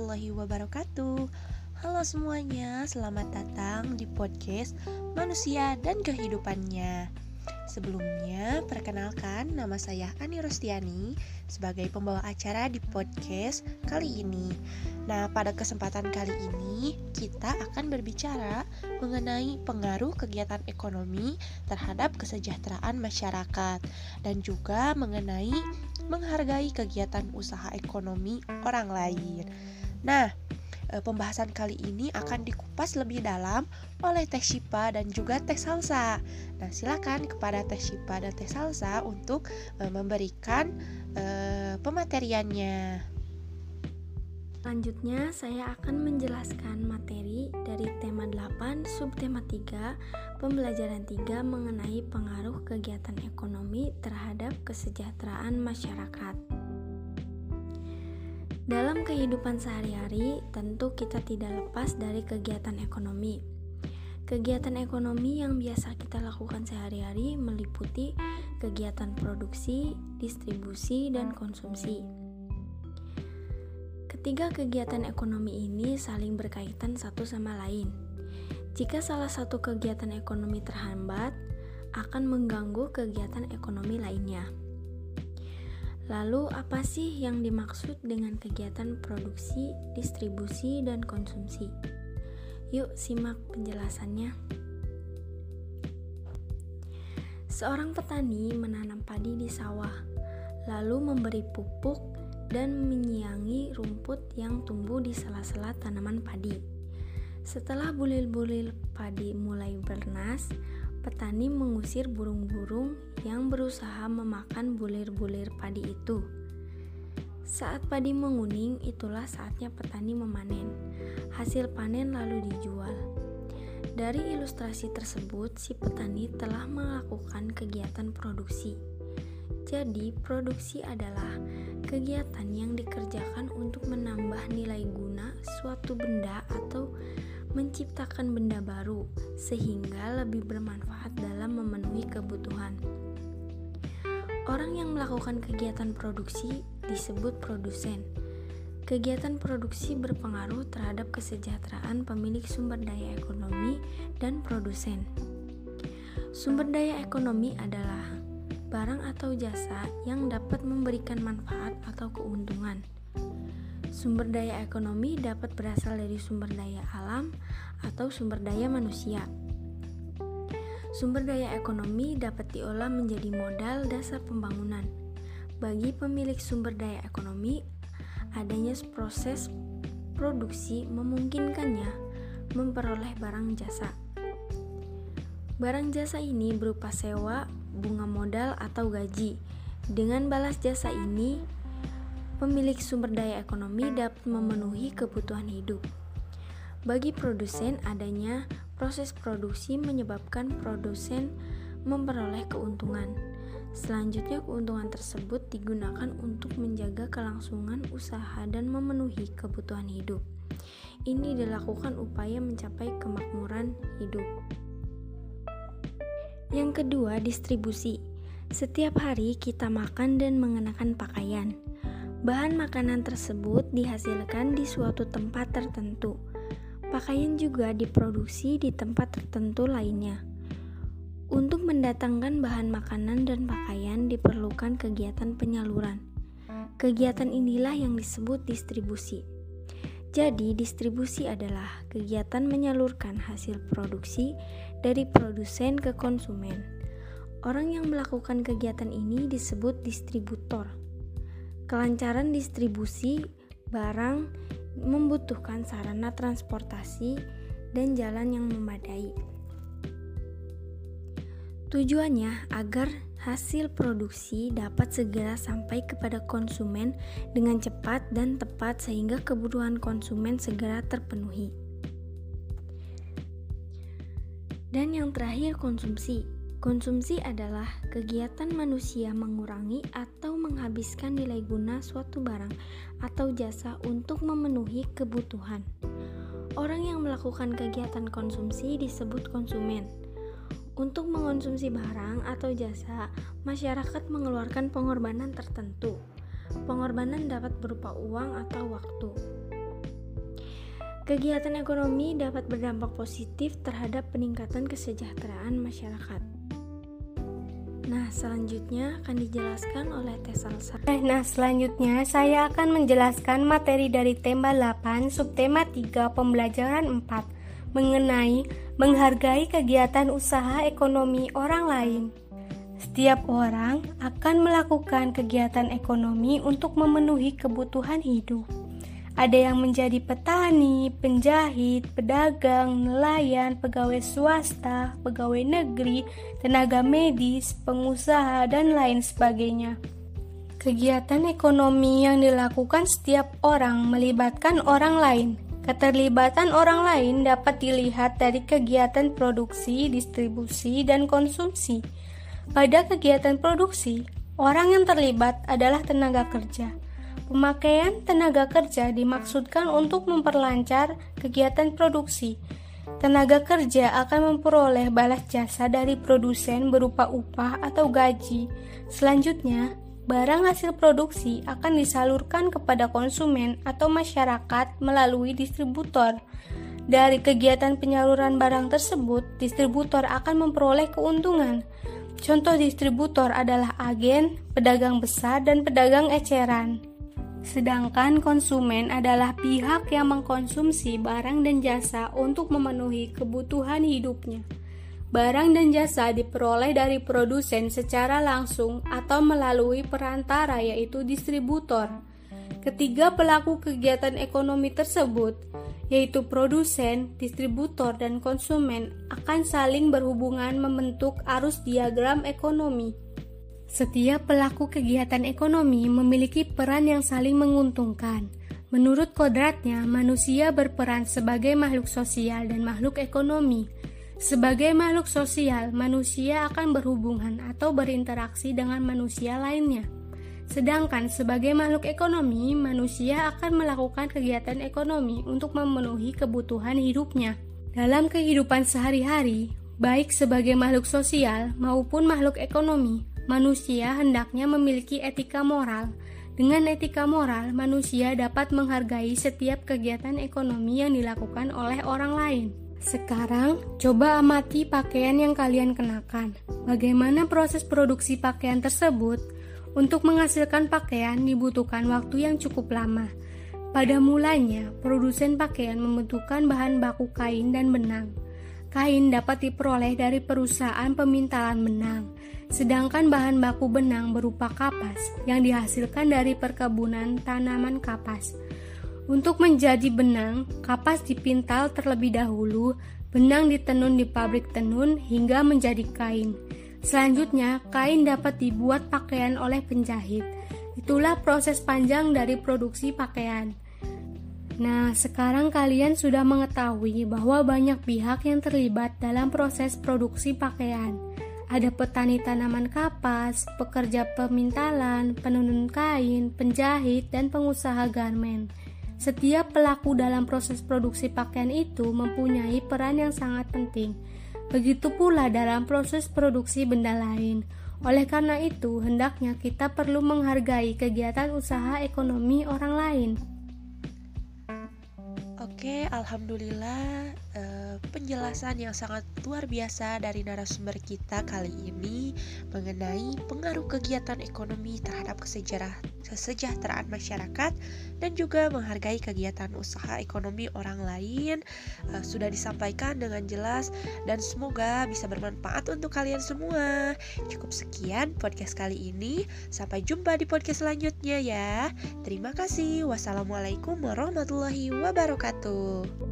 warahmatullahi wabarakatuh. Halo semuanya, selamat datang di podcast Manusia dan Kehidupannya. Sebelumnya, perkenalkan nama saya Ani Rostiani sebagai pembawa acara di podcast kali ini. Nah, pada kesempatan kali ini kita akan berbicara mengenai pengaruh kegiatan ekonomi terhadap kesejahteraan masyarakat dan juga mengenai menghargai kegiatan usaha ekonomi orang lain. Nah, e, pembahasan kali ini akan dikupas lebih dalam oleh Teh Shipa dan juga Teh Salsa. Nah, silakan kepada Teh Shipa dan Teh Salsa untuk e, memberikan e, pemateriannya. Selanjutnya, saya akan menjelaskan materi dari tema 8, subtema 3, pembelajaran 3 mengenai pengaruh kegiatan ekonomi terhadap kesejahteraan masyarakat. Dalam kehidupan sehari-hari, tentu kita tidak lepas dari kegiatan ekonomi. Kegiatan ekonomi yang biasa kita lakukan sehari-hari meliputi kegiatan produksi, distribusi, dan konsumsi. Ketiga kegiatan ekonomi ini saling berkaitan satu sama lain. Jika salah satu kegiatan ekonomi terhambat, akan mengganggu kegiatan ekonomi lainnya. Lalu, apa sih yang dimaksud dengan kegiatan produksi, distribusi, dan konsumsi? Yuk, simak penjelasannya. Seorang petani menanam padi di sawah, lalu memberi pupuk dan menyiangi rumput yang tumbuh di sela-sela tanaman padi. Setelah bulir-bulir padi mulai bernas, petani mengusir burung-burung yang berusaha memakan bulir-bulir padi itu. Saat padi menguning, itulah saatnya petani memanen. Hasil panen lalu dijual. Dari ilustrasi tersebut, si petani telah melakukan kegiatan produksi. Jadi, produksi adalah kegiatan yang dikerjakan untuk menambah nilai guna suatu benda atau menciptakan benda baru, sehingga lebih bermanfaat dalam memenuhi kebutuhan. Orang yang melakukan kegiatan produksi disebut produsen. Kegiatan produksi berpengaruh terhadap kesejahteraan pemilik sumber daya ekonomi dan produsen. Sumber daya ekonomi adalah barang atau jasa yang dapat memberikan manfaat atau keuntungan. Sumber daya ekonomi dapat berasal dari sumber daya alam atau sumber daya manusia. Sumber daya ekonomi dapat diolah menjadi modal dasar pembangunan. Bagi pemilik sumber daya ekonomi, adanya proses produksi memungkinkannya memperoleh barang jasa. Barang jasa ini berupa sewa, bunga modal atau gaji. Dengan balas jasa ini, pemilik sumber daya ekonomi dapat memenuhi kebutuhan hidup. Bagi produsen, adanya proses produksi menyebabkan produsen memperoleh keuntungan. Selanjutnya, keuntungan tersebut digunakan untuk menjaga kelangsungan usaha dan memenuhi kebutuhan hidup. Ini dilakukan upaya mencapai kemakmuran hidup. Yang kedua, distribusi. Setiap hari kita makan dan mengenakan pakaian. Bahan makanan tersebut dihasilkan di suatu tempat tertentu. Pakaian juga diproduksi di tempat tertentu lainnya. Untuk mendatangkan bahan makanan dan pakaian diperlukan kegiatan penyaluran. Kegiatan inilah yang disebut distribusi. Jadi, distribusi adalah kegiatan menyalurkan hasil produksi dari produsen ke konsumen. Orang yang melakukan kegiatan ini disebut distributor. Kelancaran distribusi barang membutuhkan sarana transportasi dan jalan yang memadai. Tujuannya agar hasil produksi dapat segera sampai kepada konsumen dengan cepat dan tepat sehingga kebutuhan konsumen segera terpenuhi. Dan yang terakhir konsumsi. Konsumsi adalah kegiatan manusia mengurangi atau menghabiskan nilai guna suatu barang atau jasa untuk memenuhi kebutuhan. Orang yang melakukan kegiatan konsumsi disebut konsumen. Untuk mengonsumsi barang atau jasa, masyarakat mengeluarkan pengorbanan tertentu. Pengorbanan dapat berupa uang atau waktu. Kegiatan ekonomi dapat berdampak positif terhadap peningkatan kesejahteraan masyarakat. Nah, selanjutnya akan dijelaskan oleh Tesalsa. Nah, selanjutnya saya akan menjelaskan materi dari tema 8, subtema 3, pembelajaran 4, mengenai menghargai kegiatan usaha ekonomi orang lain. Setiap orang akan melakukan kegiatan ekonomi untuk memenuhi kebutuhan hidup. Ada yang menjadi petani, penjahit, pedagang, nelayan, pegawai swasta, pegawai negeri, tenaga medis, pengusaha, dan lain sebagainya. Kegiatan ekonomi yang dilakukan setiap orang melibatkan orang lain. Keterlibatan orang lain dapat dilihat dari kegiatan produksi, distribusi, dan konsumsi. Pada kegiatan produksi, orang yang terlibat adalah tenaga kerja. Pemakaian tenaga kerja dimaksudkan untuk memperlancar kegiatan produksi. Tenaga kerja akan memperoleh balas jasa dari produsen berupa upah atau gaji. Selanjutnya, barang hasil produksi akan disalurkan kepada konsumen atau masyarakat melalui distributor. Dari kegiatan penyaluran barang tersebut, distributor akan memperoleh keuntungan. Contoh distributor adalah agen, pedagang besar, dan pedagang eceran. Sedangkan konsumen adalah pihak yang mengkonsumsi barang dan jasa untuk memenuhi kebutuhan hidupnya. Barang dan jasa diperoleh dari produsen secara langsung atau melalui perantara yaitu distributor. Ketiga pelaku kegiatan ekonomi tersebut, yaitu produsen, distributor, dan konsumen akan saling berhubungan membentuk arus diagram ekonomi. Setiap pelaku kegiatan ekonomi memiliki peran yang saling menguntungkan. Menurut kodratnya, manusia berperan sebagai makhluk sosial dan makhluk ekonomi. Sebagai makhluk sosial, manusia akan berhubungan atau berinteraksi dengan manusia lainnya. Sedangkan sebagai makhluk ekonomi, manusia akan melakukan kegiatan ekonomi untuk memenuhi kebutuhan hidupnya. Dalam kehidupan sehari-hari, baik sebagai makhluk sosial maupun makhluk ekonomi, manusia hendaknya memiliki etika moral. Dengan etika moral, manusia dapat menghargai setiap kegiatan ekonomi yang dilakukan oleh orang lain. Sekarang, coba amati pakaian yang kalian kenakan. Bagaimana proses produksi pakaian tersebut? Untuk menghasilkan pakaian dibutuhkan waktu yang cukup lama. Pada mulanya, produsen pakaian membutuhkan bahan baku kain dan benang. Kain dapat diperoleh dari perusahaan pemintalan benang sedangkan bahan baku benang berupa kapas yang dihasilkan dari perkebunan tanaman kapas. Untuk menjadi benang, kapas dipintal terlebih dahulu, benang ditenun di pabrik tenun hingga menjadi kain. Selanjutnya, kain dapat dibuat pakaian oleh penjahit. Itulah proses panjang dari produksi pakaian. Nah, sekarang kalian sudah mengetahui bahwa banyak pihak yang terlibat dalam proses produksi pakaian. Ada petani tanaman kapas, pekerja pemintalan, penenun kain, penjahit, dan pengusaha garmen. Setiap pelaku dalam proses produksi pakaian itu mempunyai peran yang sangat penting. Begitu pula dalam proses produksi benda lain. Oleh karena itu, hendaknya kita perlu menghargai kegiatan usaha ekonomi orang lain. Oke, alhamdulillah eh, penjelasan yang sangat luar biasa dari narasumber kita kali ini mengenai pengaruh kegiatan ekonomi terhadap kesejahteraan masyarakat dan juga menghargai kegiatan usaha ekonomi orang lain uh, sudah disampaikan dengan jelas dan semoga bisa bermanfaat untuk kalian semua. Cukup sekian podcast kali ini. Sampai jumpa di podcast selanjutnya ya. Terima kasih. Wassalamualaikum warahmatullahi wabarakatuh. 투